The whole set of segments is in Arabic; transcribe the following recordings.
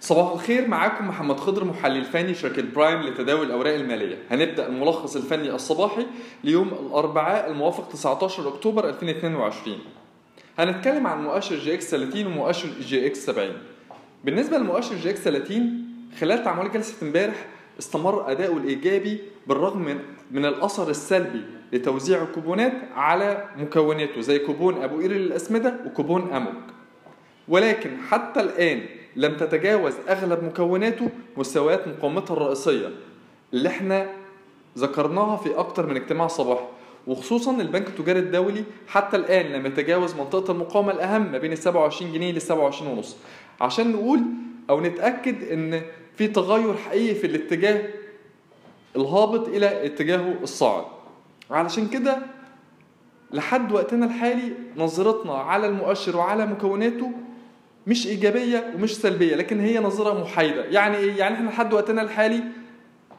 صباح الخير معاكم محمد خضر محلل فني شركة برايم لتداول الأوراق المالية. هنبدأ الملخص الفني الصباحي ليوم الأربعاء الموافق 19 أكتوبر 2022 هنتكلم عن مؤشر EGX 30 ومؤشر EGX 70 بالنسبة لمؤشر EGX 30 خلال تعامل جلسة امبارح استمر أداؤه الإيجابي بالرغم من من الأثر السلبي لتوزيع الكوبونات على مكوناته زي كوبون أبو قير للأسمدة وكوبون أموك. ولكن حتى الآن لم تتجاوز أغلب مكوناته مستويات مقاومتها الرئيسية اللي إحنا ذكرناها في أكتر من اجتماع صباحي. وخصوصا البنك التجاري الدولي حتى الآن لم يتجاوز منطقة المقاومة الأهم ما بين ال 27 جنيه لل 27 ونص. عشان نقول أو نتأكد إن في تغير حقيقي في الاتجاه الهابط إلى اتجاهه الصاعد. علشان كده لحد وقتنا الحالي نظرتنا على المؤشر وعلى مكوناته مش إيجابية ومش سلبية لكن هي نظرة محايدة. يعني إيه؟ يعني إحنا لحد وقتنا الحالي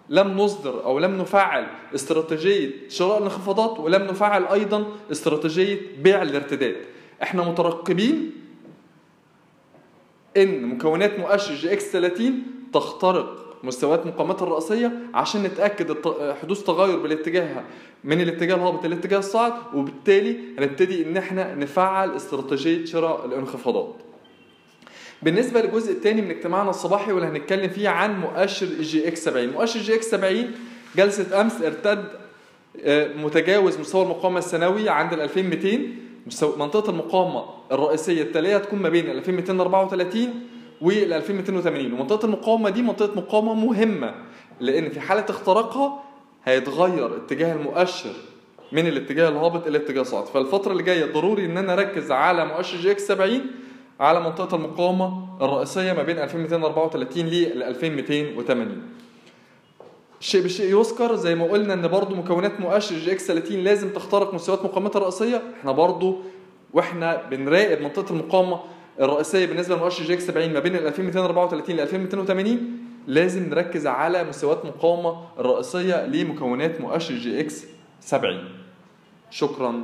لم نصدر أو لم نفعل استراتيجية شراء الانخفاضات ولم نفعل أيضا استراتيجية بيع الارتداد. إحنا مترقبين إن مكونات مؤشر EGX 30 تخترق مستويات مقاومتها الرئيسية عشان نتأكد حدوث تغير بالاتجاه من الاتجاه الهابط للاتجاه الصاعد وبالتالي هنبتدي إن إحنا نفعل استراتيجية شراء الانخفاضات. بالنسبة للجزء الثاني من اجتماعنا الصباحي واللي هنتكلم فيه عن مؤشر EGX 70 مؤشر EGX 70 جلسة أمس ارتد متجاوز مستوى المقاومة السنوي عند ال 2200 منطقة المقاومة الرئيسية التالية تكون ما بين ال 2234 وال 2280 ومنطقة المقاومة دي منطقة مقاومة مهمة لأن في حالة اختراقها هيتغير اتجاه المؤشر من الاتجاه الهابط إلى الاتجاه الصاعد فالفترة اللي جاية ضروري إن أنا أركز على مؤشر EGX 70 على منطقة المقاومة الرئيسية ما بين 2234 ل 2280 الشيء بالشيء يذكر زي ما قلنا إن برضو مكونات مؤشر EGX 30 لازم تخترق مستويات مقاومتها الرئيسية. إحنا برضو وإحنا بنراقب منطقة المقاومة الرئيسية بالنسبة لمؤشر EGX 70 ما بين 2234 ل 2280 لازم نركز على مستويات مقاومة الرئيسية لمكونات مؤشر جي إكس 70 شكرا.